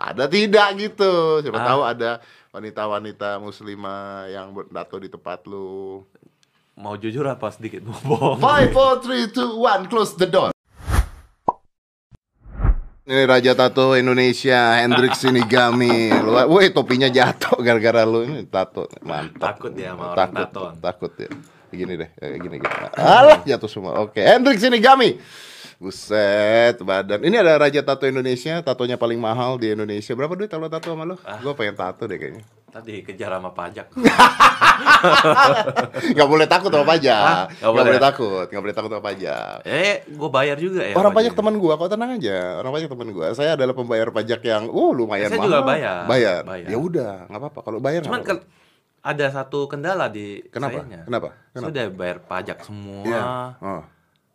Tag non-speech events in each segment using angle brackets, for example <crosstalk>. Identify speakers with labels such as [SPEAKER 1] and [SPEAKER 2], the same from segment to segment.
[SPEAKER 1] ada tidak gitu siapa
[SPEAKER 2] Ah.
[SPEAKER 1] tahu ada wanita-wanita muslimah yang bertato di tempat lu
[SPEAKER 2] Mau jujur apa sedikit bohong?
[SPEAKER 1] Five, four, three, two, one, close the door. Ini Raja Tato Indonesia, Hendrik Sinigami. Woi topinya jatuh gara-gara lu ini tato. Mantap.
[SPEAKER 2] Takut ya sama orang
[SPEAKER 1] takut,
[SPEAKER 2] tatoan.
[SPEAKER 1] Takut ya. Gini deh, eh, gini gini. Alah, jatuh semua. Oke, Hendrik Sinigami. Buset, badan. Ini ada Raja Tato Indonesia, tatonya paling mahal di Indonesia. Berapa duit kalau tato sama lu?
[SPEAKER 2] Ah.
[SPEAKER 1] Gue pengen tato deh kayaknya.
[SPEAKER 2] Tadi kejar sama pajak. <laughs>
[SPEAKER 1] Gak boleh takut sama pajak.
[SPEAKER 2] Hah? Nggak
[SPEAKER 1] Gak boleh
[SPEAKER 2] boleh?
[SPEAKER 1] takut, gak boleh takut sama pajak.
[SPEAKER 2] eh, gue bayar juga ya.
[SPEAKER 1] Orang pajak teman gua, kok tenang aja. Orang pajak teman gua. Saya adalah pembayar pajak yang uh lumayan
[SPEAKER 2] Saya
[SPEAKER 1] mahal.
[SPEAKER 2] juga bayar.
[SPEAKER 1] Bayar.
[SPEAKER 2] Bayar.
[SPEAKER 1] Ya udah, nggak apa-apa. Kalau bayar
[SPEAKER 2] Cuman ke- ada satu kendala di
[SPEAKER 1] Kenapa?
[SPEAKER 2] sayanya.
[SPEAKER 1] Kenapa?
[SPEAKER 2] Saya
[SPEAKER 1] Kenapa?
[SPEAKER 2] udah bayar pajak semua.
[SPEAKER 1] Iya. Oh.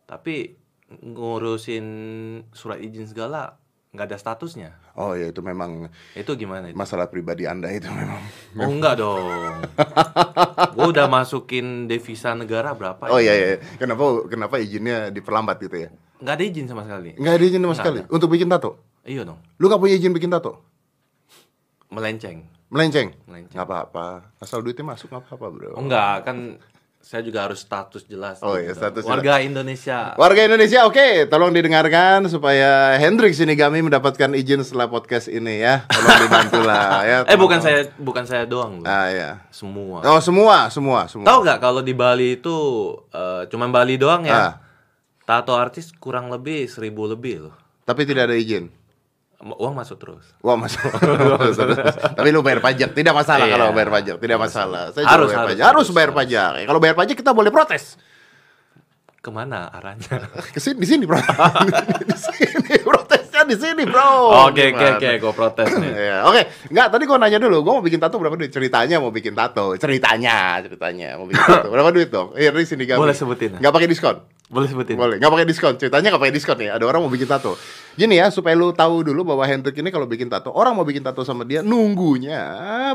[SPEAKER 2] Tapi ngurusin surat izin segala nggak ada statusnya.
[SPEAKER 1] Oh ya itu memang
[SPEAKER 2] Itu gimana itu?
[SPEAKER 1] masalah pribadi Anda itu memang.
[SPEAKER 2] Oh enggak dong. gue udah masukin devisa negara berapa?
[SPEAKER 1] Oh
[SPEAKER 2] ya?
[SPEAKER 1] iya iya. Kenapa kenapa izinnya diperlambat gitu ya?
[SPEAKER 2] Nggak ada izin sama sekali.
[SPEAKER 1] Nggak ada izin sama
[SPEAKER 2] Nggak
[SPEAKER 1] sekali
[SPEAKER 2] ada.
[SPEAKER 1] untuk bikin tato.
[SPEAKER 2] Iya dong.
[SPEAKER 1] Lu nggak punya izin bikin tato?
[SPEAKER 2] Melenceng.
[SPEAKER 1] Melenceng?
[SPEAKER 2] Melenceng.
[SPEAKER 1] Nggak apa-apa. Asal duitnya masuk nggak apa-apa bro.
[SPEAKER 2] Oh enggak, kan saya juga harus status jelas.
[SPEAKER 1] Oh iya,
[SPEAKER 2] gitu.
[SPEAKER 1] status
[SPEAKER 2] Warga Indonesia.
[SPEAKER 1] Warga Indonesia, oke, tolong didengarkan supaya Hendrik Sinigami mendapatkan izin setelah podcast ini ya. Tolong dibantu lah ya. <laughs>
[SPEAKER 2] Eh bukan saya bukan saya doang loh.
[SPEAKER 1] Ah ya.
[SPEAKER 2] Semua.
[SPEAKER 1] Oh semua, semua, semua.
[SPEAKER 2] Tahu nggak kalau di Bali itu eh, cuman Bali doang ya?
[SPEAKER 1] Ah.
[SPEAKER 2] Tato artis kurang lebih seribu lebih loh.
[SPEAKER 1] Tapi tidak ada izin.
[SPEAKER 2] Uang masuk terus.
[SPEAKER 1] Wah masalah. <laughs> Tapi lu bayar pajak, tidak masalah
[SPEAKER 2] Iya.
[SPEAKER 1] kalau bayar pajak, tidak masalah. Saya
[SPEAKER 2] Harus,
[SPEAKER 1] bayar
[SPEAKER 2] harus,
[SPEAKER 1] pajak. harus
[SPEAKER 2] harus,
[SPEAKER 1] bayar
[SPEAKER 2] harus.
[SPEAKER 1] pajak. Ya, Kalau bayar pajak kita boleh protes.
[SPEAKER 2] Ke mana arahnya?
[SPEAKER 1] Ke sini, di sini bro. di sini protesnya di sini bro.
[SPEAKER 2] Oke oke
[SPEAKER 1] Gimana?
[SPEAKER 2] oke, gue protes nih.
[SPEAKER 1] Iya, Oke, nggak tadi gua nanya dulu, gua mau bikin tato berapa duit? Ceritanya mau bikin tato, ceritanya, ceritanya mau bikin tato. Berapa duit dong? Eh, di sini
[SPEAKER 2] Boleh sebutin.
[SPEAKER 1] Nggak pakai diskon.
[SPEAKER 2] Boleh sebutin?
[SPEAKER 1] Boleh, nggak pakai diskon. Ceritanya nggak pakai diskon ya. Ada orang mau bikin tato. Gini ya, supaya lu tahu dulu bahwa Hendrik ini kalau bikin tato, orang mau bikin tato sama dia nunggunya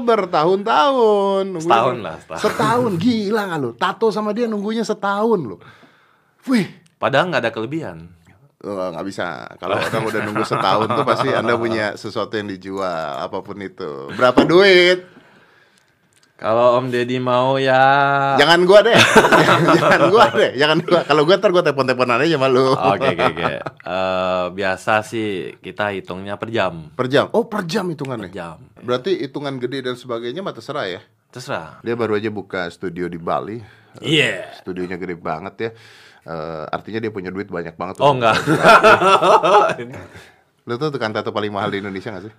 [SPEAKER 1] bertahun-tahun. Nunggunya
[SPEAKER 2] Setahun lah, setahun.
[SPEAKER 1] Setahun, gila nggak lu? Tato sama dia nunggunya setahun lu. Wih,
[SPEAKER 2] Padahal nggak ada kelebihan.
[SPEAKER 1] Oh, nggak bisa. Kalau orang udah nunggu setahun tuh pasti <laughs> Anda punya sesuatu yang dijual, apa pun itu. Berapa duit?
[SPEAKER 2] Kalau Om Deddy mau ya.
[SPEAKER 1] Jangan gua deh. jangan, <laughs> jangan gua deh. Jangan gua. Kalau gua ntar gua telepon-teleponan aja sama lu.
[SPEAKER 2] Oke oke oke. Eh, biasa sih kita hitungnya per jam.
[SPEAKER 1] Per jam. Oh, per jam hitungannya.
[SPEAKER 2] Per jam.
[SPEAKER 1] Berarti hitungan gede dan sebagainya mah terserah ya.
[SPEAKER 2] Terserah.
[SPEAKER 1] Dia baru aja buka studio di Bali.
[SPEAKER 2] Iya.
[SPEAKER 1] Studionya gede banget ya. Eh, artinya dia punya duit banyak banget. tuh.
[SPEAKER 2] Oh enggak. <laughs> <laughs>
[SPEAKER 1] Lu tuh tukang tato paling mahal di Indonesia gak sih?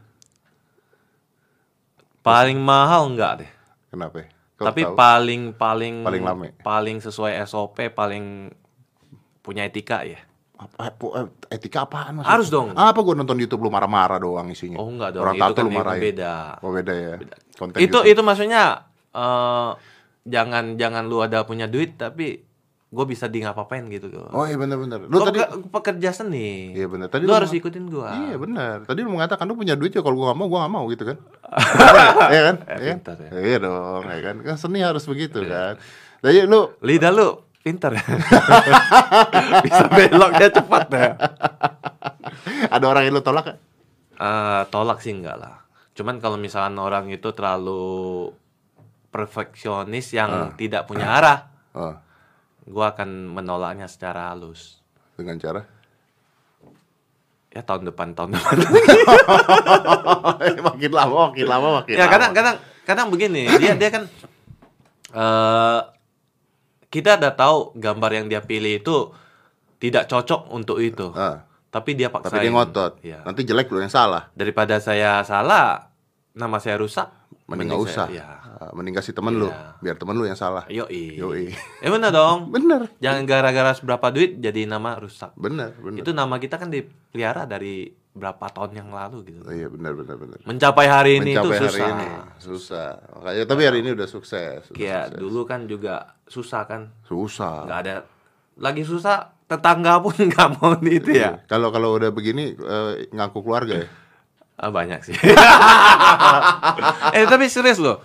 [SPEAKER 2] paling mahal enggak deh.
[SPEAKER 1] Kenapa? ya? Kalau
[SPEAKER 2] Tapi
[SPEAKER 1] tahu.
[SPEAKER 2] paling paling
[SPEAKER 1] Paling lame.
[SPEAKER 2] paling sesuai SOP, paling punya etika ya.
[SPEAKER 1] Apa, apa- eh, etika apaan maksudnya?
[SPEAKER 2] Harus dong.
[SPEAKER 1] Apa gua nonton YouTube lu marah-marah doang isinya?
[SPEAKER 2] Oh enggak dong,
[SPEAKER 1] Orang
[SPEAKER 2] itu
[SPEAKER 1] tato
[SPEAKER 2] kan
[SPEAKER 1] lu marahin.
[SPEAKER 2] beda.
[SPEAKER 1] Oh beda ya. Konten
[SPEAKER 2] itu
[SPEAKER 1] YouTube.
[SPEAKER 2] itu maksudnya eh jangan jangan lu ada punya duit tapi gue bisa di ngapain gitu loh.
[SPEAKER 1] Oh iya benar-benar. Lu
[SPEAKER 2] Gua
[SPEAKER 1] tadi
[SPEAKER 2] pe- pekerja seni.
[SPEAKER 1] Iya benar. Tadi
[SPEAKER 2] lu
[SPEAKER 1] lu
[SPEAKER 2] harus ikutin gua.
[SPEAKER 1] Iya benar. Tadi lu mengatakan lu punya duit ya kalau gua gak mau gua gak mau gitu kan. <laughs> Iya kan?
[SPEAKER 2] Eh,
[SPEAKER 1] Iya kan?
[SPEAKER 2] ya.
[SPEAKER 1] Iya dong, ya kan? Kan seni harus begitu kan. Jadi lu
[SPEAKER 2] Lidah lu pintar ya. <laughs> bisa beloknya cepat ya. <laughs>
[SPEAKER 1] ada orang yang lu tolak gak?
[SPEAKER 2] Eh, tolak sih enggak lah. Cuman kalau misalkan orang itu terlalu perfeksionis yang tidak punya arah,
[SPEAKER 1] Oh,
[SPEAKER 2] gua akan menolaknya secara halus.
[SPEAKER 1] dengan cara
[SPEAKER 2] Ya tahun depan tahun depan. <laughs>
[SPEAKER 1] makin lama makin lama makin
[SPEAKER 2] ya
[SPEAKER 1] lama.
[SPEAKER 2] kadang kadang kadang begini dia dia kan eh kita udah tahu gambar yang dia pilih itu tidak cocok untuk itu
[SPEAKER 1] Ah,
[SPEAKER 2] tapi dia paksain
[SPEAKER 1] tapi dia ngotot.
[SPEAKER 2] Iya.
[SPEAKER 1] Nanti jelek lu yang salah.
[SPEAKER 2] daripada saya salah nama saya rusak
[SPEAKER 1] Mending gak usah.
[SPEAKER 2] saya- ya
[SPEAKER 1] Mending kasih temen lu,
[SPEAKER 2] Iya.
[SPEAKER 1] biar temen lu yang salah.
[SPEAKER 2] yoi
[SPEAKER 1] Yoi.
[SPEAKER 2] eh bener dong <laughs>
[SPEAKER 1] Bener,
[SPEAKER 2] jangan gara-gara seberapa duit jadi nama rusak
[SPEAKER 1] bener, bener.
[SPEAKER 2] itu nama kita kan dipelihara dari berapa tahun yang lalu gitu
[SPEAKER 1] Oh, iya bener, bener, bener.
[SPEAKER 2] mencapai hari ini
[SPEAKER 1] Mencapai
[SPEAKER 2] itu
[SPEAKER 1] hari
[SPEAKER 2] susah
[SPEAKER 1] ini susah. Makanya tapi hari ini udah sukses. Sukses.
[SPEAKER 2] dulu kan juga susah kan
[SPEAKER 1] susah.
[SPEAKER 2] nggak ada lagi susah tetangga pun <laughs> nggak mau itu ya
[SPEAKER 1] Kalau kalau udah begini eh, ngaku keluarga ya.
[SPEAKER 2] Ah, banyak sih <laughs> eh tapi serius loh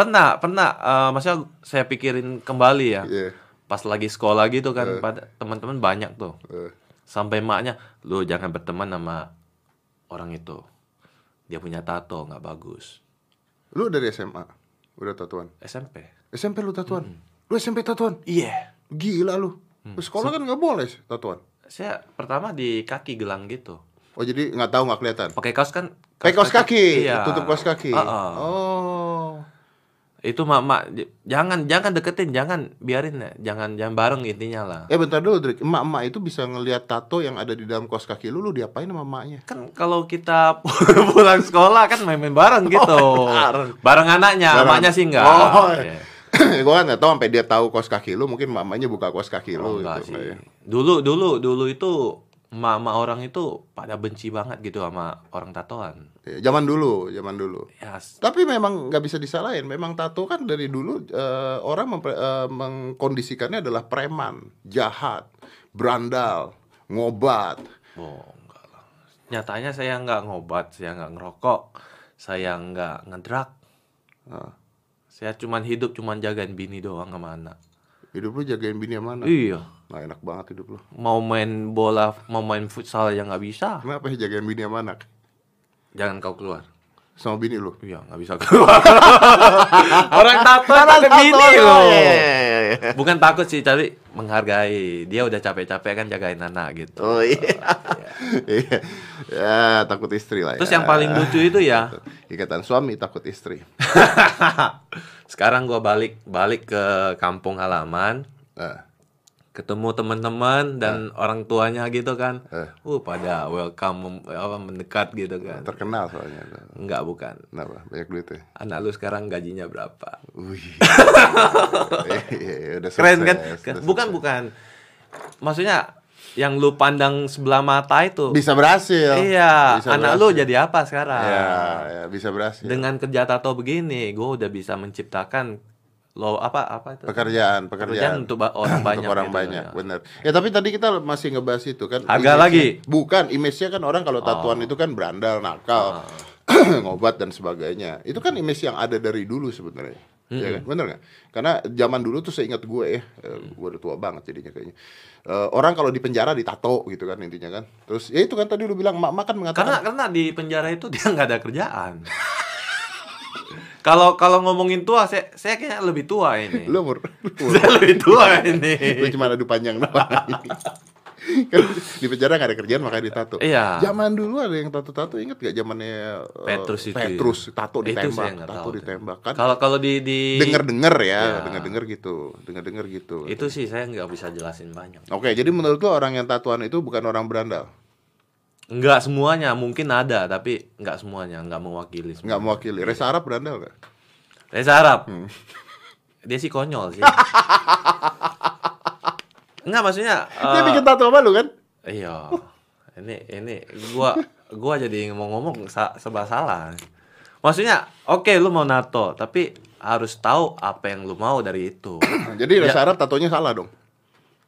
[SPEAKER 2] pernah pernah eh, maksudnya saya pikirin kembali ya
[SPEAKER 1] Iya.
[SPEAKER 2] pas lagi sekolah gitu kan pada teman-teman banyak tuh
[SPEAKER 1] Eh,
[SPEAKER 2] sampai maknya lu jangan berteman sama orang itu dia punya tato nggak bagus.
[SPEAKER 1] Lu dari SMA udah tatuan.
[SPEAKER 2] SMP.
[SPEAKER 1] SMP lu tatuan. Lu SMP tatuan.
[SPEAKER 2] Iya.
[SPEAKER 1] Gila lu. Lu sekolah kan nggak boleh tatuan.
[SPEAKER 2] Saya pertama di kaki gelang gitu.
[SPEAKER 1] Oh jadi nggak tahu nggak kelihatan.
[SPEAKER 2] Pakai kaos kan?
[SPEAKER 1] Pakai kaos kaki,
[SPEAKER 2] Iya.
[SPEAKER 1] tutup kaos kaki.
[SPEAKER 2] Heeh.
[SPEAKER 1] Oh.
[SPEAKER 2] Itu mak jangan jangan deketin, jangan biarin ya. Jangan jangan bareng intinya lah.
[SPEAKER 1] Eh bentar dulu, Drik. Emak-emak itu bisa ngelihat tato yang ada di dalam kaos kaki lu, lu diapain sama emaknya?
[SPEAKER 2] Kan kalau kita <laughs> pulang sekolah kan main-main bareng gitu.
[SPEAKER 1] bareng.
[SPEAKER 2] bareng anaknya,
[SPEAKER 1] Bareng.
[SPEAKER 2] emaknya sih enggak.
[SPEAKER 1] Oh.
[SPEAKER 2] Iya. <clears throat>
[SPEAKER 1] gua kan nggak tahu sampai dia tahu kaos kaki lu, mungkin mamanya buka kaos kaki
[SPEAKER 2] Oh,
[SPEAKER 1] lu
[SPEAKER 2] enggak
[SPEAKER 1] gitu.
[SPEAKER 2] sih. Dulu dulu dulu itu emak-emak orang itu pada benci banget gitu sama orang tatoan.
[SPEAKER 1] Ya, Zaman dulu, zaman dulu.
[SPEAKER 2] Ya,
[SPEAKER 1] Tapi memang nggak bisa disalahin. Memang tato kan dari dulu eh, orang mempre- eh, mengkondisikannya adalah preman, jahat, berandal, ngobat.
[SPEAKER 2] oh enggak lah. Nyatanya saya nggak ngobat, saya nggak ngerokok, saya nggak ngedrak.
[SPEAKER 1] Nah,
[SPEAKER 2] Saya cuman hidup cuman jagain bini doang sama anak.
[SPEAKER 1] hidup lu jagain bini yang mana?
[SPEAKER 2] Iya.
[SPEAKER 1] Nah, enak banget hidup lu.
[SPEAKER 2] Mau main bola, mau main futsal ya nggak bisa.
[SPEAKER 1] Kenapa ya jagain bini yang mana?
[SPEAKER 2] Jangan kau keluar.
[SPEAKER 1] Sama bini lu?
[SPEAKER 2] Iya, nggak bisa keluar. <laughs> Orang tato ada bini loh.
[SPEAKER 1] iya, iya, iya.
[SPEAKER 2] Bukan takut sih, tapi menghargai. Dia udah capek-capek kan jagain anak gitu.
[SPEAKER 1] Oh iya. Iya. <laughs> ya, takut istri lah ya.
[SPEAKER 2] Terus yang paling lucu itu ya,
[SPEAKER 1] Ikatan suami takut istri. <laughs>
[SPEAKER 2] sekarang gua balik balik ke kampung halaman,
[SPEAKER 1] Nah,
[SPEAKER 2] ketemu teman-teman dan orang tuanya gitu kan.
[SPEAKER 1] Eh.
[SPEAKER 2] Uh, pada welcome apa mendekat gitu kan.
[SPEAKER 1] terkenal soalnya.
[SPEAKER 2] Enggak bukan.
[SPEAKER 1] Kenapa? Banyak duit ya?
[SPEAKER 2] Anak lu sekarang gajinya berapa?
[SPEAKER 1] Wih. <laughs> Iya, udah
[SPEAKER 2] Keren kan?
[SPEAKER 1] sukses, udah
[SPEAKER 2] Bukan bukan. Maksudnya yang lu pandang sebelah mata itu.
[SPEAKER 1] Bisa berhasil.
[SPEAKER 2] Iya,
[SPEAKER 1] Bisa
[SPEAKER 2] anak
[SPEAKER 1] berhasil.
[SPEAKER 2] lu jadi apa sekarang?
[SPEAKER 1] Iya, ya, bisa berhasil.
[SPEAKER 2] Dengan kerja tato begini, gue udah bisa menciptakan lo apa apa itu?
[SPEAKER 1] pekerjaan,
[SPEAKER 2] Pekerjaan
[SPEAKER 1] pekerjaan
[SPEAKER 2] untuk ba- orang banyak.
[SPEAKER 1] Untuk orang
[SPEAKER 2] gitu,
[SPEAKER 1] banyak,
[SPEAKER 2] ya.
[SPEAKER 1] bener. Ya tapi tadi kita masih ngebahas itu kan.
[SPEAKER 2] Harga lagi?
[SPEAKER 1] Bukan, image-nya kan orang kalau tatuan
[SPEAKER 2] Oh.
[SPEAKER 1] itu kan berandal, nakal,
[SPEAKER 2] Ah. <clears throat>
[SPEAKER 1] ngobat dan sebagainya. Itu kan image yang ada dari dulu sebenarnya. Ya kan? Bener nggak? Karena zaman dulu tuh seingat gue ya, eh, gue udah tua banget jadinya kayaknya. Eh, orang kalau di penjara ditato gitu kan intinya kan. Terus ya itu kan tadi lu bilang mak-mak kan mengatakan
[SPEAKER 2] Karena karena di penjara itu dia nggak ada kerjaan. <laughs> Kalau kalau ngomongin tua, saya saya kayaknya lebih tua ini.
[SPEAKER 1] lu umur, <laughs>
[SPEAKER 2] saya lebih tua ini.
[SPEAKER 1] lu cuma adu panjang doang. <laughs> kan di penjara gak ada kerjaan makanya ditato.
[SPEAKER 2] Iya.
[SPEAKER 1] Zaman dulu ada yang tato-tato inget gak zamannya eh,
[SPEAKER 2] Petrus itu ya.
[SPEAKER 1] Petrus tato
[SPEAKER 2] Itu
[SPEAKER 1] ditembak, tato
[SPEAKER 2] tahu
[SPEAKER 1] ditembak kan.
[SPEAKER 2] Kalau kalau di di
[SPEAKER 1] Denger-denger ya,
[SPEAKER 2] Iya.
[SPEAKER 1] denger-denger gitu, denger-denger gitu.
[SPEAKER 2] itu sih saya nggak bisa jelasin banyak.
[SPEAKER 1] Oke, jadi menurut lu orang yang tatuan itu bukan orang berandal,
[SPEAKER 2] Nggak semuanya, mungkin ada tapi nggak semuanya, nggak mewakili. semua.
[SPEAKER 1] nggak mewakili. Reza Arab berandal gak?
[SPEAKER 2] Reza Arab.
[SPEAKER 1] Hmm.
[SPEAKER 2] Dia sih konyol sih. <laughs> Enggak maksudnya
[SPEAKER 1] Dia
[SPEAKER 2] eh,
[SPEAKER 1] bikin tato sama lu kan?
[SPEAKER 2] Iya. Ini ini gua gua jadi ngomong-ngomong sa serba salah. Maksudnya, oke lu mau nato, tapi harus tahu apa yang lu mau dari itu. <clears throat>
[SPEAKER 1] Jadi
[SPEAKER 2] Ya.
[SPEAKER 1] Reza Arab tatonya salah dong.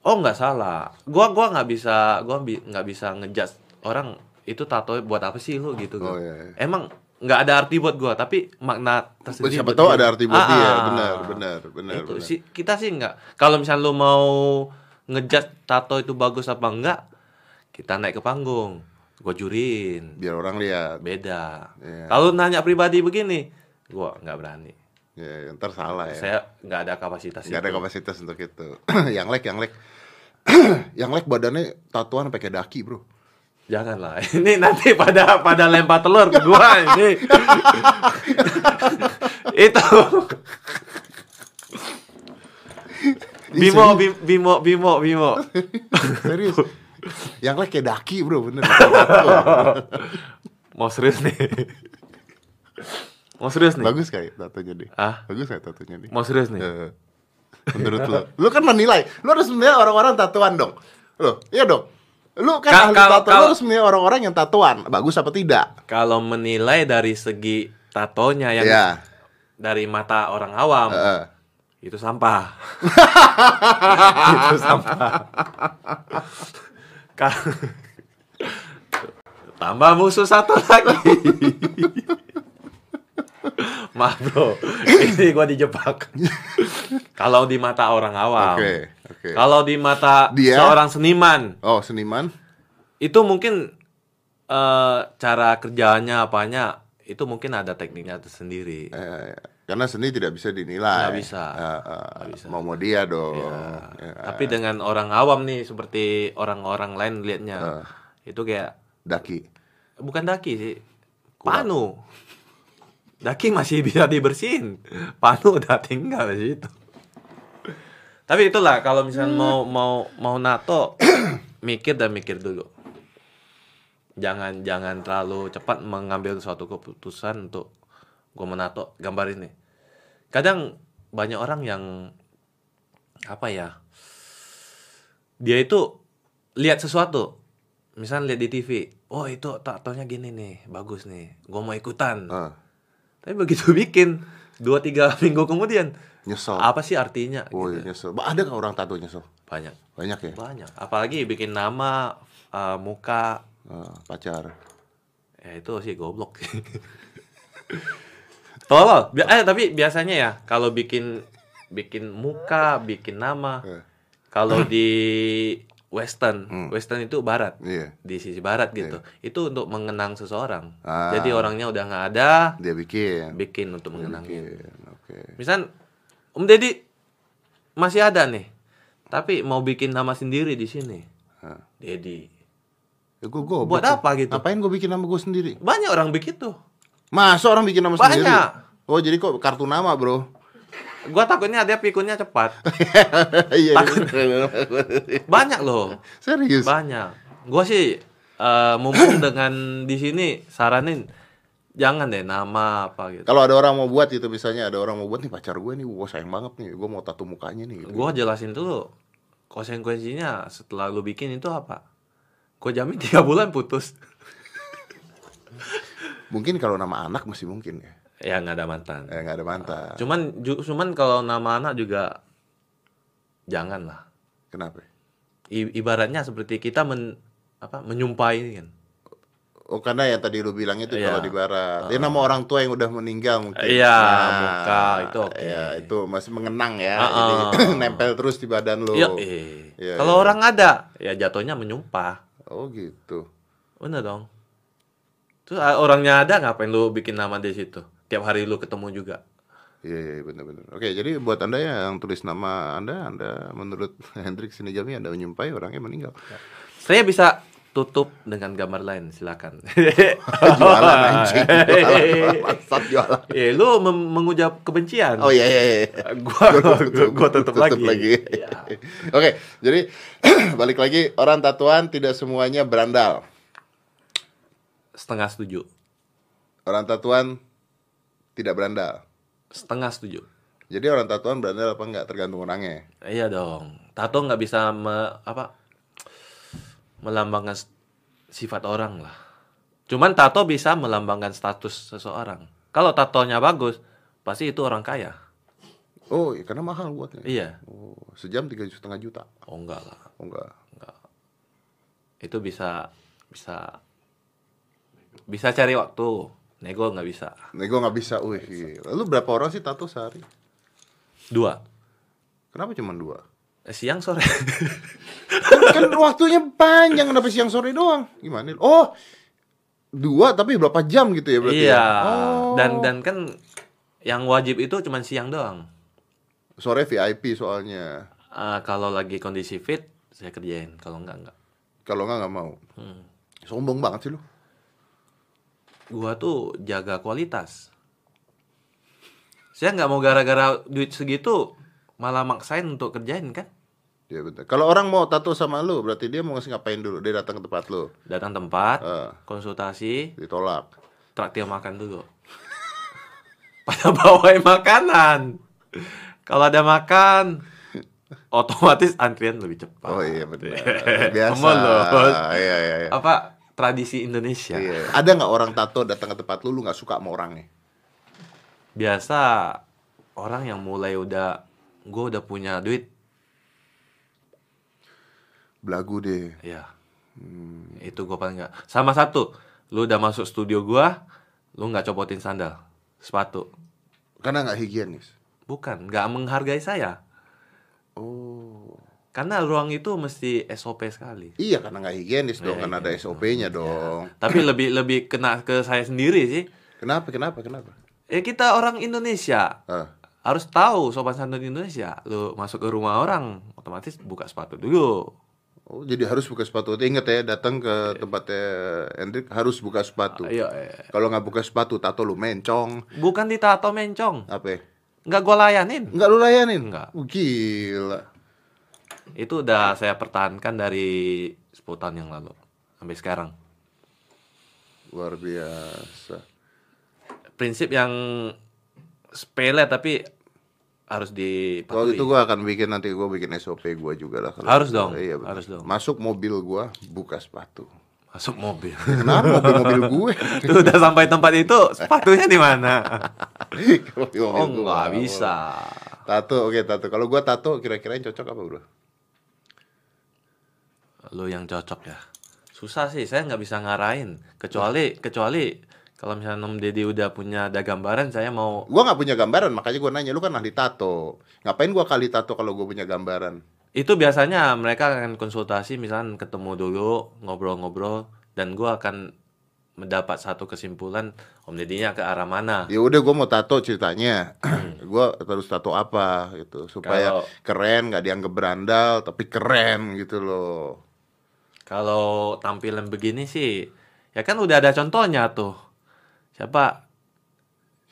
[SPEAKER 2] Oh, nggak salah. Gua gua nggak bisa gua bi- nggak bisa ngejudge orang itu tato buat apa sih lu gitu.
[SPEAKER 1] Oh,
[SPEAKER 2] kan.
[SPEAKER 1] iya, iya.
[SPEAKER 2] Emang nggak ada arti buat gua, tapi makna tersendiri.
[SPEAKER 1] Siapa tahu
[SPEAKER 2] dia.
[SPEAKER 1] ada arti buat
[SPEAKER 2] Ah,
[SPEAKER 1] dia.
[SPEAKER 2] ah.
[SPEAKER 1] Benar, benar, benar,
[SPEAKER 2] Itu
[SPEAKER 1] benar.
[SPEAKER 2] sih kita sih nggak. Kalau misalnya lu mau ngejudge tato itu bagus apa enggak, kita naik ke panggung. Gua juriin.
[SPEAKER 1] Biar orang lihat.
[SPEAKER 2] Beda.
[SPEAKER 1] Iya.
[SPEAKER 2] Kalau nanya pribadi begini, gua nggak berani.
[SPEAKER 1] Ya, ntar salah ya.
[SPEAKER 2] Saya nggak ada kapasitas
[SPEAKER 1] Gak ada kapasitas untuk itu. <clears throat> yang lek, yang lek. <clears throat> yang lek badannya tatuan pakai daki, Bro.
[SPEAKER 2] Janganlah. <laughs> Ini nanti pada pada lempar telur ke gua ini. <laughs> itu. <laughs> Bimo, Bim- Bimo, Bimo, Bimo.
[SPEAKER 1] Serius. yang lek kayak daki, Bro, bener.
[SPEAKER 2] Mau serius nih. Mau serius nih.
[SPEAKER 1] Bagus kayak tatonya deh.
[SPEAKER 2] Ah?
[SPEAKER 1] Bagus kayak tatonya deh.
[SPEAKER 2] Mau serius nih.
[SPEAKER 1] Eh, Menurut lo, lu kan menilai, lu harus menilai orang-orang tatuan dong. Lo, iya dong. Lu kan
[SPEAKER 2] Ka-
[SPEAKER 1] ahli
[SPEAKER 2] kalau-
[SPEAKER 1] tato, lu
[SPEAKER 2] kalau-
[SPEAKER 1] harus menilai orang-orang yang tatuan, bagus apa tidak?
[SPEAKER 2] Kalau menilai dari segi tatonya yang
[SPEAKER 1] Iya.
[SPEAKER 2] dari mata orang awam,
[SPEAKER 1] Heeh.
[SPEAKER 2] itu sampah. <laughs> itu sampah. Tambah musuh satu lagi. <laughs> Maaf bro, ini gua dijebak. Kalau di mata orang awam,
[SPEAKER 1] Oke, oke.
[SPEAKER 2] kalau di mata
[SPEAKER 1] Dia?
[SPEAKER 2] seorang seniman,
[SPEAKER 1] Oh, seniman?
[SPEAKER 2] itu mungkin eh, cara kerjaannya apanya itu mungkin ada tekniknya tersendiri.
[SPEAKER 1] Eh, karena seni tidak bisa dinilai.
[SPEAKER 2] Nggak bisa.
[SPEAKER 1] Eh,
[SPEAKER 2] Nggak bisa.
[SPEAKER 1] Mau mau dia dong. Ya,
[SPEAKER 2] Tapi dengan orang awam nih seperti orang-orang lain liatnya
[SPEAKER 1] Ah.
[SPEAKER 2] itu kayak
[SPEAKER 1] Daki.
[SPEAKER 2] bukan daki sih, panu. Daki masih bisa dibersihin, panu udah tinggal di situ. Tapi itulah kalau misalnya mau mau mau nato, <clears throat> mikir dan mikir dulu. Jangan jangan terlalu cepat mengambil suatu keputusan untuk gue menato gambar ini. Kadang banyak orang yang apa ya? Dia itu lihat sesuatu, misalnya lihat di TV, oh itu tatonya gini nih, bagus nih, gue mau ikutan.
[SPEAKER 1] Ah,
[SPEAKER 2] Tapi begitu <laughs> bikin dua tiga <laughs> minggu kemudian,
[SPEAKER 1] nyesel.
[SPEAKER 2] apa sih artinya?
[SPEAKER 1] Oh,
[SPEAKER 2] Gitu.
[SPEAKER 1] iya, nyesel. Ba- Ada nggak orang tato nyesel?
[SPEAKER 2] Banyak,
[SPEAKER 1] Banyak ya.
[SPEAKER 2] banyak. Apalagi bikin nama, uh, muka,
[SPEAKER 1] Ah, pacar.
[SPEAKER 2] ya itu sih goblok. <laughs> Tolol. Bi- Eh tapi biasanya ya kalau bikin bikin muka, bikin nama,
[SPEAKER 1] Eh,
[SPEAKER 2] kalau di <laughs> Western, Western itu Barat.
[SPEAKER 1] iya.
[SPEAKER 2] di sisi barat gitu. Itu untuk mengenang seseorang.
[SPEAKER 1] Ah.
[SPEAKER 2] Jadi orangnya udah nggak ada,
[SPEAKER 1] Dia bikin.
[SPEAKER 2] bikin untuk mengenangnya.
[SPEAKER 1] Bikin. Oke.
[SPEAKER 2] Misal Om Deddy masih ada nih, tapi mau bikin nama sendiri di sini.
[SPEAKER 1] Ah.
[SPEAKER 2] Deddy.
[SPEAKER 1] Ya, gua, gua,
[SPEAKER 2] Buat apa gitu?
[SPEAKER 1] Ngapain gue bikin nama gue sendiri?
[SPEAKER 2] Banyak orang begitu.
[SPEAKER 1] Masa orang bikin nama
[SPEAKER 2] Banyak.
[SPEAKER 1] sendiri? Oh jadi kok kartu nama bro?
[SPEAKER 2] Gua takutnya dia pikunnya cepat. <laughs>
[SPEAKER 1] Iya.
[SPEAKER 2] Banyak loh,
[SPEAKER 1] Serius?
[SPEAKER 2] banyak. Gua sih eh, mumpung <coughs> dengan di sini saranin jangan deh nama apa gitu.
[SPEAKER 1] Kalau ada orang mau buat itu misalnya ada orang mau buat nih pacar gue nih, gue sayang banget nih, gue mau tato mukanya nih. Gitu.
[SPEAKER 2] Gua jelasin dulu konsekuensinya setelah lu bikin itu apa. Gua jamin tiga bulan putus. <laughs>
[SPEAKER 1] Mungkin kalau nama anak masih mungkin ya,
[SPEAKER 2] Ya nggak ada mantan.
[SPEAKER 1] eh nggak ada mantan.
[SPEAKER 2] Cuman ju- cuman kalau nama anak juga jangan lah.
[SPEAKER 1] Kenapa?
[SPEAKER 2] I- ibaratnya seperti kita men apa menyumpah ini kan.
[SPEAKER 1] Oh karena yang tadi lu bilang itu
[SPEAKER 2] Iya.
[SPEAKER 1] kalau di barat, ya nama orang tua yang udah meninggal mungkin.
[SPEAKER 2] Iya, muka, itu oke.
[SPEAKER 1] Ya itu masih mengenang ya,
[SPEAKER 2] Ah,
[SPEAKER 1] jadi
[SPEAKER 2] ah. <clears throat>
[SPEAKER 1] nempel terus di badan lu.
[SPEAKER 2] Iya.
[SPEAKER 1] Iya,
[SPEAKER 2] kalau
[SPEAKER 1] iya.
[SPEAKER 2] orang ada, ya jatuhnya menyumpah.
[SPEAKER 1] Oh gitu.
[SPEAKER 2] Bener dong. Terus ah, orangnya ada ngapain lu bikin nama di situ? Tiap hari lu ketemu juga.
[SPEAKER 1] Iya, iya benar-benar. Oke, jadi buat anda yang tulis nama anda, anda menurut <laughs> Hendrik Sinijami anda menyumpai orangnya meninggal.
[SPEAKER 2] Saya bisa tutup dengan gambar lain, silakan. <laughs>
[SPEAKER 1] jualan anjing, <laughs> jualan, jualan.
[SPEAKER 2] Eh, lu mengucap kebencian.
[SPEAKER 1] Oh iya iya. iya.
[SPEAKER 2] gua,
[SPEAKER 1] Gua
[SPEAKER 2] gua, gua tutup, lagi. Iya.
[SPEAKER 1] Oke, jadi <clears throat> balik lagi orang tatuan tidak semuanya berandal.
[SPEAKER 2] Setengah setuju.
[SPEAKER 1] Orang tatuan tidak berandal.
[SPEAKER 2] Setengah setuju.
[SPEAKER 1] Jadi orang tatuan berandal apa enggak tergantung orangnya.
[SPEAKER 2] Iya dong. Tato nggak bisa me- apa melambangkan sifat orang lah. Cuman tato bisa melambangkan status seseorang. Kalau tatonya bagus, pasti itu orang kaya.
[SPEAKER 1] Oh, iya, karena mahal buatnya.
[SPEAKER 2] Iya.
[SPEAKER 1] Oh, sejam tiga setengah juta.
[SPEAKER 2] Oh enggak lah.
[SPEAKER 1] Oh enggak.
[SPEAKER 2] Enggak. Itu bisa bisa bisa cari waktu. Nego nggak bisa.
[SPEAKER 1] Nego nggak bisa. Wih, gila. Lu berapa orang sih tato sehari?
[SPEAKER 2] Dua.
[SPEAKER 1] Kenapa cuma dua?
[SPEAKER 2] Eh, Siang sore.
[SPEAKER 1] kan waktunya panjang kenapa siang sore doang? Gimana? Oh, dua tapi berapa jam gitu ya berarti?
[SPEAKER 2] iya.
[SPEAKER 1] ya? Oh.
[SPEAKER 2] Dan dan kan yang wajib itu cuma siang doang.
[SPEAKER 1] sore VIP soalnya.
[SPEAKER 2] Ah, kalau lagi kondisi fit, saya kerjain. Kalau enggak enggak.
[SPEAKER 1] Kalau nggak nggak mau.
[SPEAKER 2] Hmm.
[SPEAKER 1] Sombong banget sih lu.
[SPEAKER 2] Gua tuh jaga kualitas. Saya nggak mau gara-gara duit segitu malah maksain untuk kerjain kan.
[SPEAKER 1] Ya betul. Kalau orang mau tato sama lu, berarti dia mau ngasih ngapain dulu? Dia datang ke tempat lu,
[SPEAKER 2] Datang tempat,
[SPEAKER 1] Eh.
[SPEAKER 2] konsultasi,
[SPEAKER 1] ditolak.
[SPEAKER 2] traktir makan dulu. <laughs> Pada bawain makanan. Kalau ada makan, <laughs> otomatis antrian lebih cepat.
[SPEAKER 1] Oh iya betul. <laughs> Biasa.
[SPEAKER 2] Mulut.
[SPEAKER 1] Iya iya iya.
[SPEAKER 2] Apa tradisi Indonesia?
[SPEAKER 1] Iya. Ada nggak orang tato datang ke tempat lu, lu nggak suka sama orangnya?
[SPEAKER 2] Biasa orang yang mulai udah gue udah punya duit,
[SPEAKER 1] Belagu deh.
[SPEAKER 2] ya
[SPEAKER 1] Hmm.
[SPEAKER 2] itu gue paling nggak. Sama satu, lu udah masuk studio gua, lu nggak copotin sandal, sepatu,
[SPEAKER 1] Karena nggak higienis.
[SPEAKER 2] bukan, nggak menghargai saya.
[SPEAKER 1] Oh.
[SPEAKER 2] Karena ruang itu mesti SOP sekali.
[SPEAKER 1] Iya karena nggak higienis dong,
[SPEAKER 2] Iya,
[SPEAKER 1] karena ada SOP-nya dong.
[SPEAKER 2] Tapi lebih lebih kena ke saya sendiri sih.
[SPEAKER 1] Kenapa? Kenapa? Kenapa?
[SPEAKER 2] Ya kita orang Indonesia
[SPEAKER 1] Ah.
[SPEAKER 2] harus tahu sopan santun Indonesia. Lu masuk ke rumah orang, otomatis buka sepatu dulu.
[SPEAKER 1] Oh, jadi harus buka sepatu. Ingat ya, datang ke tempatnya Hendrik harus buka sepatu.
[SPEAKER 2] Iya, iya.
[SPEAKER 1] Kalau nggak buka sepatu, tato lu mencong.
[SPEAKER 2] Bukan ditato mencong.
[SPEAKER 1] Apa? ya?
[SPEAKER 2] Nggak gua layanin.
[SPEAKER 1] Nggak lu layanin?
[SPEAKER 2] Nggak.
[SPEAKER 1] Gila.
[SPEAKER 2] Itu udah saya pertahankan dari 10 tahun yang lalu sampai sekarang.
[SPEAKER 1] Luar biasa.
[SPEAKER 2] Prinsip yang sepele tapi harus
[SPEAKER 1] Kalau
[SPEAKER 2] dipatuhi.
[SPEAKER 1] itu gua akan bikin nanti gua bikin SOP gua juga lah. kalau
[SPEAKER 2] Harus
[SPEAKER 1] gitu.
[SPEAKER 2] dong,
[SPEAKER 1] Iya, betul.
[SPEAKER 2] harus dong.
[SPEAKER 1] Masuk mobil gua buka sepatu.
[SPEAKER 2] Masuk mobil.
[SPEAKER 1] Kenapa mobil-mobil gue?
[SPEAKER 2] Tuh <laughs> udah sampai tempat itu, sepatunya di mana? <laughs> Oh, nggak bisa.
[SPEAKER 1] Tato, oke tato. Kalau gua tato kira-kira yang cocok apa, Bro?
[SPEAKER 2] Lu yang cocok ya. Susah sih, saya nggak bisa ngarahin. Kecuali kecuali kalau misalnya Om Deddy udah punya ada gambaran, saya mau
[SPEAKER 1] Gua nggak punya gambaran, makanya gua nanya, lu kan ahli tato. Ngapain gua kali tato kalau gua punya gambaran?
[SPEAKER 2] itu biasanya mereka akan konsultasi misalnya ketemu dulu ngobrol-ngobrol dan gua akan mendapat satu kesimpulan Om Deddy-nya ke arah mana.
[SPEAKER 1] Ya udah gua mau tato ceritanya. <clears throat> gua terus tato apa gitu supaya
[SPEAKER 2] Kalau-
[SPEAKER 1] keren, nggak dianggap berandal, tapi keren gitu loh.
[SPEAKER 2] Kalau tampilan begini sih, ya kan udah ada contohnya tuh. Siapa?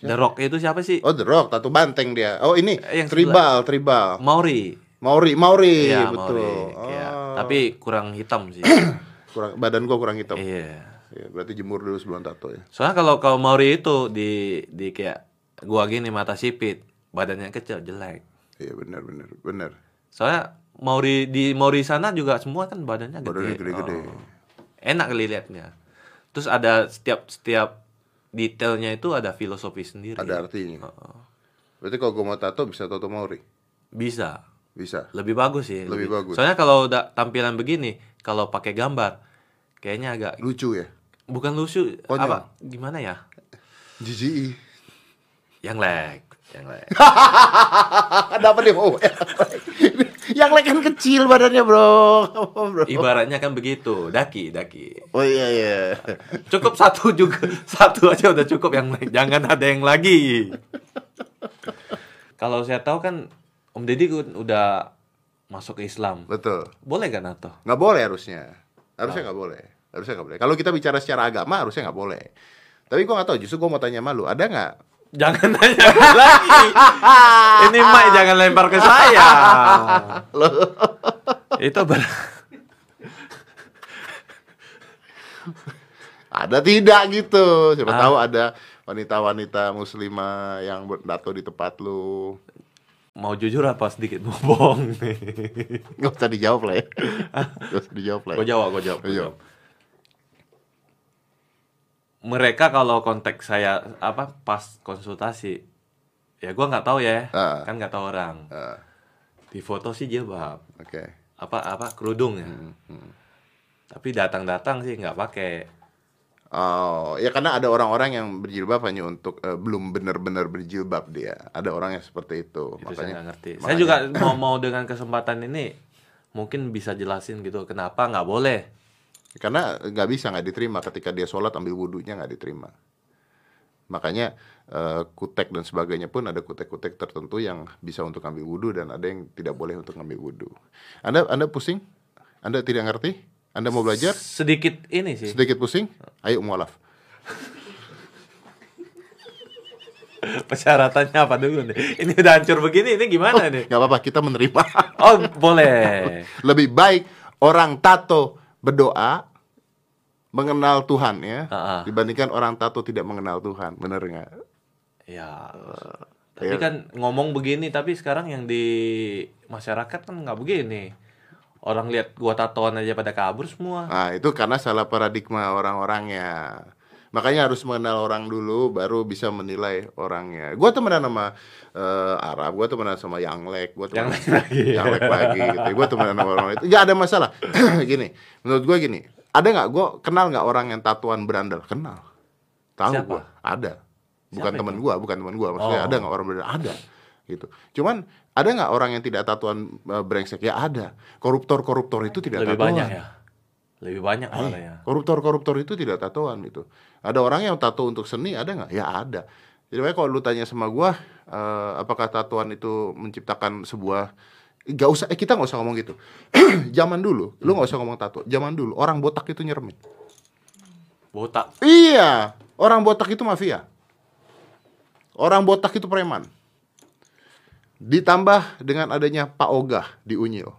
[SPEAKER 2] The Rock itu siapa sih?
[SPEAKER 1] Oh, The Rock, tato banteng dia. Oh, ini
[SPEAKER 2] Eh, yang
[SPEAKER 1] tribal, tribal.
[SPEAKER 2] Mauri.
[SPEAKER 1] Mauri, Mauri,
[SPEAKER 2] Iya,
[SPEAKER 1] betul.
[SPEAKER 2] Mauri. Iya.
[SPEAKER 1] Oh.
[SPEAKER 2] Tapi kurang hitam sih. <coughs>
[SPEAKER 1] kurang badan gua kurang hitam.
[SPEAKER 2] iya.
[SPEAKER 1] Ya, berarti jemur dulu sebelum tato ya.
[SPEAKER 2] Soalnya kalau kalau Mauri itu di di kayak gua gini mata sipit, badannya kecil jelek.
[SPEAKER 1] Iya, benar benar benar.
[SPEAKER 2] Soalnya Mauri di Mauri sana juga semua kan badannya gede.
[SPEAKER 1] Badannya gede-gede.
[SPEAKER 2] Oh. Enak kali liatnya. Terus ada setiap setiap detailnya itu ada filosofi sendiri.
[SPEAKER 1] Ada artinya.
[SPEAKER 2] Oh.
[SPEAKER 1] Berarti kalau gua mau tato bisa tato Mauri.
[SPEAKER 2] Bisa.
[SPEAKER 1] Bisa.
[SPEAKER 2] Lebih bagus sih.
[SPEAKER 1] Lebih bagus.
[SPEAKER 2] Soalnya kalau udah tampilan begini, kalau pakai gambar kayaknya agak
[SPEAKER 1] Lucu ya.
[SPEAKER 2] bukan lucu
[SPEAKER 1] Konyol.
[SPEAKER 2] apa gimana ya?
[SPEAKER 1] Jijik.
[SPEAKER 2] Yang leg, yang leg.
[SPEAKER 1] Ada apa nih? Yang lain kan kecil badannya, Bro. bro.
[SPEAKER 2] Ibaratnya kan begitu, daki, daki.
[SPEAKER 1] Oh iya iya.
[SPEAKER 2] Cukup satu juga, satu aja udah cukup yang lain. Jangan ada yang lagi. Kalau saya tahu kan Om Deddy kan udah masuk ke Islam.
[SPEAKER 1] Betul.
[SPEAKER 2] Boleh kan atau?
[SPEAKER 1] Nggak boleh harusnya. Harusnya nggak boleh. Harusnya nggak boleh. Kalau kita bicara secara agama harusnya nggak boleh. Tapi gua nggak tahu. Justru gua mau tanya sama lu. Ada nggak?
[SPEAKER 2] Jangan nanya lagi. <laughs> Ini Mai jangan lempar ke saya. <laughs> Itu ber
[SPEAKER 1] Ada tidak gitu. Siapa
[SPEAKER 2] Ah.
[SPEAKER 1] tahu ada wanita-wanita muslimah yang bertato di tempat lu.
[SPEAKER 2] mau jujur apa sedikit mau bohong nih.
[SPEAKER 1] Nggak usah dijawab lah ya. <laughs> Nggak usah dijawab lah.
[SPEAKER 2] Gue
[SPEAKER 1] Ya.
[SPEAKER 2] jawab, gue jawab, gua
[SPEAKER 1] Iya.
[SPEAKER 2] jawab. Mereka kalau konteks saya apa pas konsultasi, ya gua nggak tahu ya,
[SPEAKER 1] Ah.
[SPEAKER 2] kan nggak tahu orang.
[SPEAKER 1] Ah,
[SPEAKER 2] Di foto sih jilbab,
[SPEAKER 1] Oke.
[SPEAKER 2] apa apa kerudung ya.
[SPEAKER 1] Hmm,
[SPEAKER 2] Tapi datang-datang sih nggak pakai.
[SPEAKER 1] Oh, ya karena ada orang-orang yang berjilbab hanya untuk eh, belum benar-benar berjilbab dia. Ada orang yang seperti itu.
[SPEAKER 2] Itu saya nggak ngerti. Saya
[SPEAKER 1] makanya-
[SPEAKER 2] juga <clears throat> mau mau dengan kesempatan ini mungkin bisa jelasin gitu kenapa nggak boleh.
[SPEAKER 1] Karena nggak bisa nggak diterima ketika dia sholat ambil wudhunya nggak diterima. Makanya eh, kutek dan sebagainya pun ada kutek-kutek tertentu yang bisa untuk ambil wudhu dan ada yang tidak boleh untuk ambil wudhu. Anda Anda pusing? Anda tidak ngerti? Anda mau belajar?
[SPEAKER 2] Sedikit ini sih.
[SPEAKER 1] Sedikit pusing? Ayo mualaf. <laughs>
[SPEAKER 2] Persyaratannya apa dulu nih? Ini udah hancur begini, ini gimana nih?
[SPEAKER 1] Nggak apa-apa, kita menerima.
[SPEAKER 2] Oh, boleh. <laughs>
[SPEAKER 1] Lebih baik orang tato berdoa mengenal Tuhan ya
[SPEAKER 2] ah.
[SPEAKER 1] dibandingkan orang tato tidak mengenal Tuhan. Bener nggak?
[SPEAKER 2] Ya. Tapi
[SPEAKER 1] ya.
[SPEAKER 2] kan ngomong begini, tapi sekarang yang di masyarakat kan nggak begini. Orang lihat gua tatoan aja pada kabur semua.
[SPEAKER 1] Nah, itu karena salah paradigma orang-orangnya. Makanya harus mengenal orang dulu, baru bisa menilai orangnya. Gua temenan sama eh, Arab, gua temenan sama Yanglek, gua temenan
[SPEAKER 2] Yanglek lagi.
[SPEAKER 1] Yanglek lagi gitu. Gua temenan sama orang itu. Gak ada masalah. <clears throat> gini, menurut gua gini, ada nggak? Gua kenal nggak orang yang tatuan berandal? Kenal. Tahu gua, ada. Bukan teman gua, bukan teman gua. Maksudnya
[SPEAKER 2] Oh.
[SPEAKER 1] ada nggak orang berandal? Ada. Gitu. Cuman ada nggak orang yang tidak tatuan eh, brengsek? Ya ada. Koruptor-koruptor itu tidak
[SPEAKER 2] Lebih
[SPEAKER 1] tatuan.
[SPEAKER 2] banyak ya. Lebih banyak malah ya.
[SPEAKER 1] Koruptor-koruptor itu tidak tatoan itu. Ada orang yang tato untuk seni, ada nggak? Ya ada. Jadi makanya kalau lu tanya sama gua, eh, apakah tatoan itu menciptakan sebuah Gak usah, eh kita nggak usah ngomong gitu. <clears throat> Zaman dulu, lu nggak usah ngomong tato. Zaman dulu orang botak itu nyeremin.
[SPEAKER 2] Botak.
[SPEAKER 1] Iya, orang botak itu mafia. Orang botak itu preman. Ditambah dengan adanya Pak Ogah di Unyil.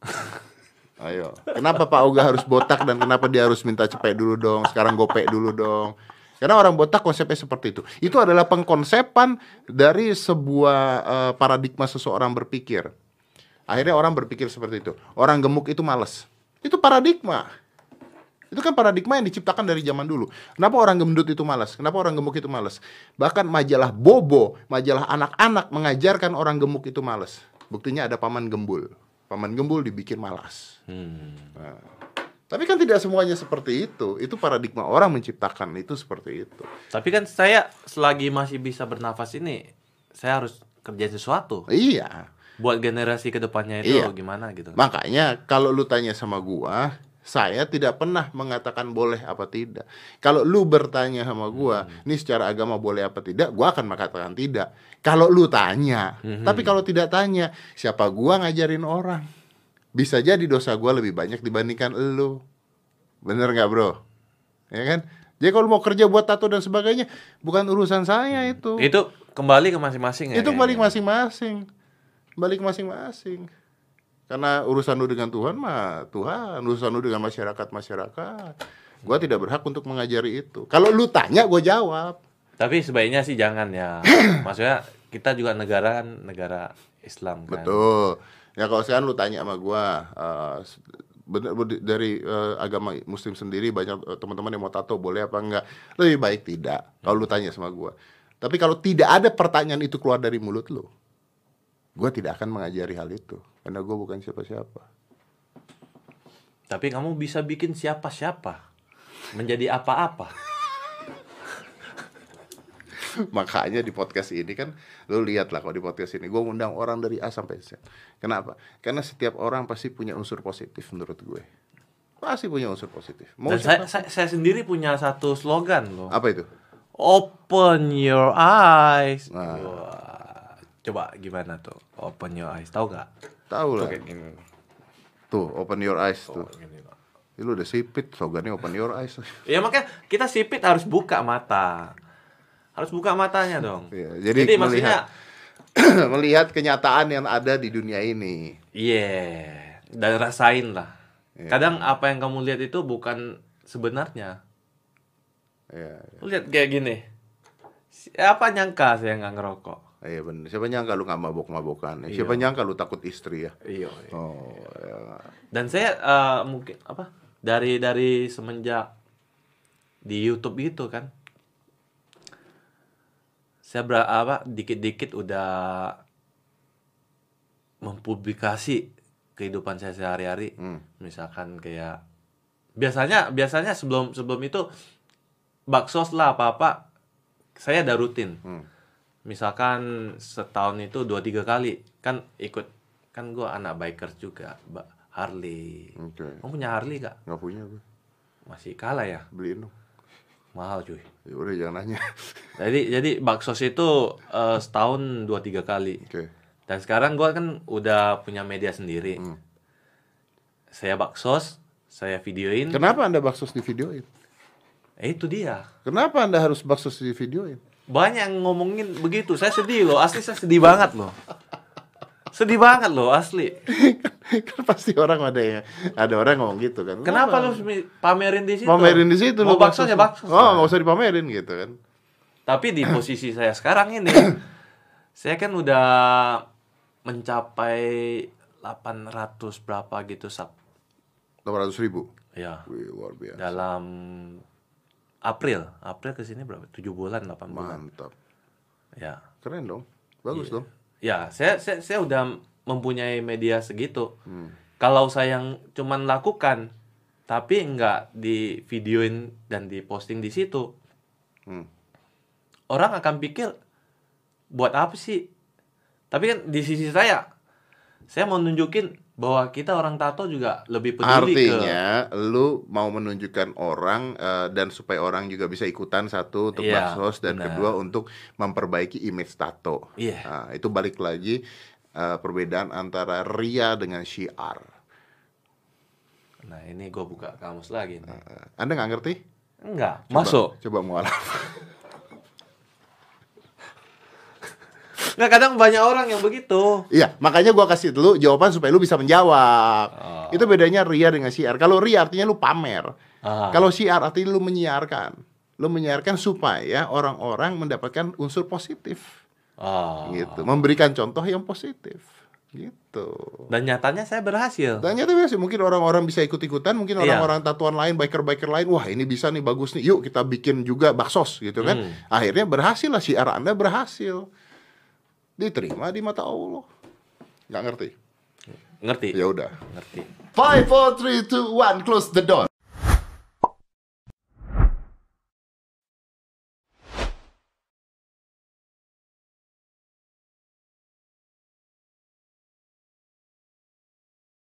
[SPEAKER 1] <laughs> Ayo, kenapa Pak Ogah harus botak dan kenapa dia harus minta cepet dulu dong? Sekarang gopek dulu dong. Karena orang botak konsepnya seperti itu. Itu adalah pengkonsepan dari sebuah eh, paradigma seseorang berpikir. Akhirnya orang berpikir seperti itu. Orang gemuk itu males. Itu paradigma. Itu kan paradigma yang diciptakan dari zaman dulu. Kenapa orang gendut itu malas? Kenapa orang gemuk itu malas? Bahkan majalah Bobo, majalah anak-anak mengajarkan orang gemuk itu malas. Buktinya ada paman gembul. Paman gembul dibikin malas.
[SPEAKER 2] Hmm.
[SPEAKER 1] Tapi kan tidak semuanya seperti itu. Itu paradigma orang menciptakan itu seperti itu.
[SPEAKER 2] Tapi kan saya selagi masih bisa bernafas ini, saya harus kerjain sesuatu.
[SPEAKER 1] Iya.
[SPEAKER 2] Buat generasi ke depannya itu
[SPEAKER 1] Iya.
[SPEAKER 2] gimana gitu.
[SPEAKER 1] Makanya kalau lu tanya sama gua, saya tidak pernah mengatakan boleh apa tidak. Kalau lu bertanya sama gua, ini secara agama boleh apa tidak, gua akan mengatakan tidak. Kalau lu tanya, tapi kalau tidak tanya, siapa gua ngajarin orang? Bisa jadi dosa gua lebih banyak dibandingkan lu. Bener nggak bro? Ya kan? Jadi kalau mau kerja buat tato dan sebagainya, bukan urusan saya itu.
[SPEAKER 2] Itu kembali ke masing-masing ya.
[SPEAKER 1] Itu balik
[SPEAKER 2] kayaknya.
[SPEAKER 1] masing-masing. Balik masing-masing. Karena urusan lu dengan Tuhan mah Tuhan, urusan lu dengan masyarakat masyarakat. Gua tidak berhak untuk mengajari itu. Kalau lu tanya, gue jawab.
[SPEAKER 2] Tapi sebaiknya sih jangan ya. <clears throat> Maksudnya kita juga negara kan negara Islam kan.
[SPEAKER 1] Betul. Ya kalau sekarang lu tanya sama gua, eh, bener dari eh, agama Muslim sendiri banyak eh, teman-teman yang mau tato boleh apa enggak? Lebih baik tidak. Kalau lu tanya sama gua. Tapi kalau tidak ada pertanyaan itu keluar dari mulut lu, gua tidak akan mengajari hal itu. Karena gua bukan siapa-siapa.
[SPEAKER 2] Tapi kamu bisa bikin siapa-siapa menjadi apa-apa. <laughs>
[SPEAKER 1] Makanya di podcast ini kan lu lihat lah kalau di podcast ini gue ngundang orang dari A sampai Z. Kenapa? Karena setiap orang pasti punya unsur positif menurut gue. Pasti punya unsur positif. Mau
[SPEAKER 2] Dan saya, saya, saya sendiri punya satu slogan loh.
[SPEAKER 1] apa itu?
[SPEAKER 2] Open your eyes.
[SPEAKER 1] Nah.
[SPEAKER 2] Coba gimana tuh? Open your eyes. Tahu nggak?
[SPEAKER 1] Tahu lah.
[SPEAKER 2] Kayak gini.
[SPEAKER 1] Tuh, open your eyes tuh.
[SPEAKER 2] Gini, Pak.
[SPEAKER 1] Ih, Lu udah sipit, slogannya open your eyes. <laughs>
[SPEAKER 2] Ya makanya kita sipit harus buka mata. Harus buka matanya dong.
[SPEAKER 1] Iya, jadi
[SPEAKER 2] maksudnya <clears throat>
[SPEAKER 1] melihat kenyataan yang ada di dunia ini.
[SPEAKER 2] Iya, dan rasain lah.
[SPEAKER 1] Iya.
[SPEAKER 2] Kadang apa yang kamu lihat itu bukan sebenarnya.
[SPEAKER 1] Iya,
[SPEAKER 2] Lu lihat kayak gini. Siapa nyangka saya nggak ngerokok?
[SPEAKER 1] Iya bener. Siapa nyangka lu nggak mabok-mabokan? ya? Siapa nyangka lu takut istri ya?
[SPEAKER 2] Iya.
[SPEAKER 1] Oh, ya.
[SPEAKER 2] Dan saya eh, mungkin apa? Dari dari semenjak di YouTube itu kan. Saya ber, apa dikit-dikit udah mempublikasi kehidupan saya sehari-hari.
[SPEAKER 1] Hmm.
[SPEAKER 2] Misalkan kayak biasanya biasanya sebelum sebelum itu baksos lah apa-apa saya ada rutin.
[SPEAKER 1] Hmm.
[SPEAKER 2] Misalkan setahun itu dua tiga kali kan ikut kan gua anak bikers juga, Mbak Harley.
[SPEAKER 1] Oke.
[SPEAKER 2] Kamu punya Harley gak?
[SPEAKER 1] Nggak punya gue.
[SPEAKER 2] Masih kalah ya?
[SPEAKER 1] Beliin dong.
[SPEAKER 2] Mahal cuy.
[SPEAKER 1] Ya udah jangan nanya.
[SPEAKER 2] Jadi jadi baksos itu eh, setahun dua tiga kali.
[SPEAKER 1] Oke.
[SPEAKER 2] Dan sekarang gua kan udah punya media sendiri.
[SPEAKER 1] Hmm.
[SPEAKER 2] Saya baksos, saya videoin.
[SPEAKER 1] Kenapa Anda baksos di videoin?
[SPEAKER 2] Eh itu dia.
[SPEAKER 1] Kenapa Anda harus baksos di videoin?
[SPEAKER 2] Banyak yang ngomongin begitu. Saya sedih loh. Asli saya sedih banget loh. Sedih banget loh asli. <laughs>
[SPEAKER 1] kan pasti orang ada yang ada orang ngomong gitu kan.
[SPEAKER 2] Kenapa lu pamerin di situ?
[SPEAKER 1] pamerin di situ
[SPEAKER 2] Mau
[SPEAKER 1] lu
[SPEAKER 2] baksos ya baksos.
[SPEAKER 1] Oh, nggak usah dipamerin gitu kan.
[SPEAKER 2] Tapi di <coughs> posisi saya sekarang ini, saya kan udah mencapai 800 berapa gitu sub.
[SPEAKER 1] 800 ribu.
[SPEAKER 2] Ya,
[SPEAKER 1] Wih, luar biasa.
[SPEAKER 2] dalam April. April ke sini berapa? 7 bulan, 8 bulan.
[SPEAKER 1] Mantap.
[SPEAKER 2] Ya.
[SPEAKER 1] Keren dong. Bagus
[SPEAKER 2] Iya.
[SPEAKER 1] dong.
[SPEAKER 2] Ya, saya, saya saya udah mempunyai media segitu.
[SPEAKER 1] Hmm.
[SPEAKER 2] Kalau saya yang cuman lakukan tapi nggak di videoin dan diposting di situ,
[SPEAKER 1] Hmm.
[SPEAKER 2] orang akan pikir buat apa sih? Tapi kan di sisi saya, Saya mau nunjukin bahwa kita orang tato juga lebih peduli ke
[SPEAKER 1] Artinya lu mau menunjukkan orang eh, dan supaya orang juga bisa ikutan satu untuk
[SPEAKER 2] Iya,
[SPEAKER 1] baksos dan
[SPEAKER 2] benar.
[SPEAKER 1] kedua untuk memperbaiki image tato.
[SPEAKER 2] Iya.
[SPEAKER 1] Nah, itu balik lagi eh, perbedaan antara ria dengan syiar.
[SPEAKER 2] Nah, ini gue buka kamus lagi nih.
[SPEAKER 1] Eh, Anda nggak ngerti?
[SPEAKER 2] Enggak,
[SPEAKER 1] Coba-
[SPEAKER 2] masuk.
[SPEAKER 1] Coba mualaf. <laughs>
[SPEAKER 2] Nggak, kadang banyak orang yang begitu.
[SPEAKER 1] Iya, makanya gua kasih dulu jawaban supaya lu bisa menjawab.
[SPEAKER 2] Oh.
[SPEAKER 1] Itu bedanya ria dengan syiar. Kalau ria artinya lu pamer.
[SPEAKER 2] Ah.
[SPEAKER 1] Kalau syiar artinya lu menyiarkan. Lu menyiarkan supaya orang-orang mendapatkan unsur positif.
[SPEAKER 2] Oh.
[SPEAKER 1] Gitu. Memberikan contoh yang positif. Gitu.
[SPEAKER 2] Dan nyatanya saya berhasil.
[SPEAKER 1] Dan nyata biasa mungkin orang-orang bisa ikut-ikutan, mungkin
[SPEAKER 2] Iya.
[SPEAKER 1] orang-orang tatuan lain, biker-biker lain, wah ini bisa nih bagus nih, yuk kita bikin juga baksos gitu kan.
[SPEAKER 2] Hmm.
[SPEAKER 1] Akhirnya berhasil lah syiar Anda berhasil. Diterima di mata Allah. Nggak ngerti?
[SPEAKER 2] Ngerti?
[SPEAKER 1] Ya udah.
[SPEAKER 2] Ngerti.
[SPEAKER 1] Five, four, three, two, one, close the door.